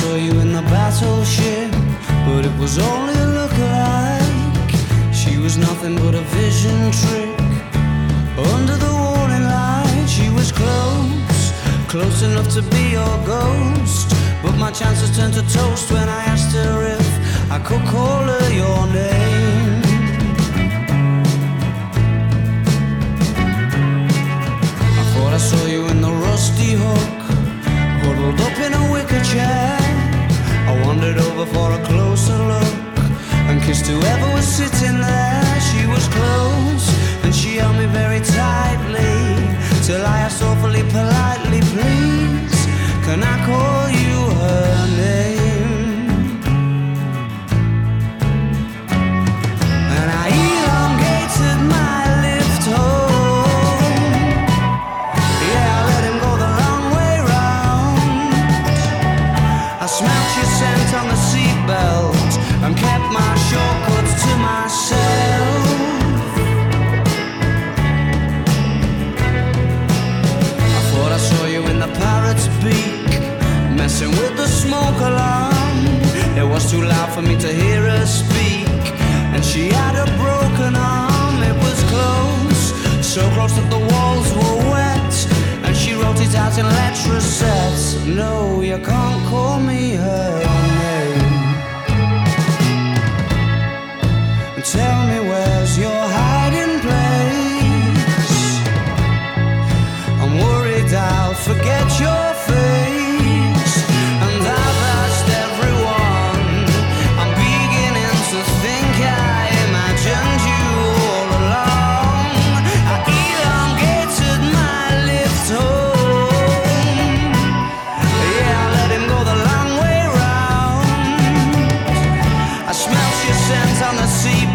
saw you in the battleship, but it was only a look-alike. She was nothing but a vision trick. Under the warning light, she was close, close enough to be your ghost. But my chances turned to toast when I asked her if I could call her whoever was sitting there. She was close and she held me very tightly till I asked awfully politely, too loud for me to hear her speak, and she had a broken arm. It was close, so close that the walls were wet, and she wrote it out in letter sets. No, you can't call me her name. Tell me where's your hiding place? I'm worried I'll forget your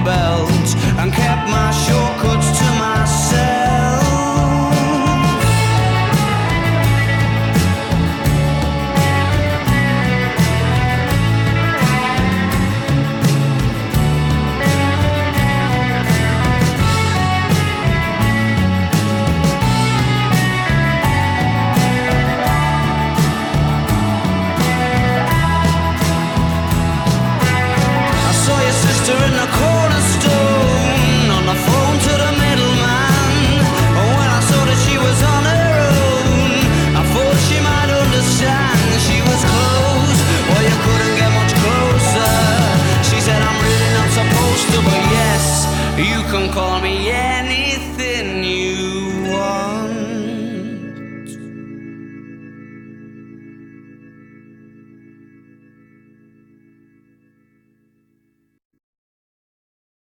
the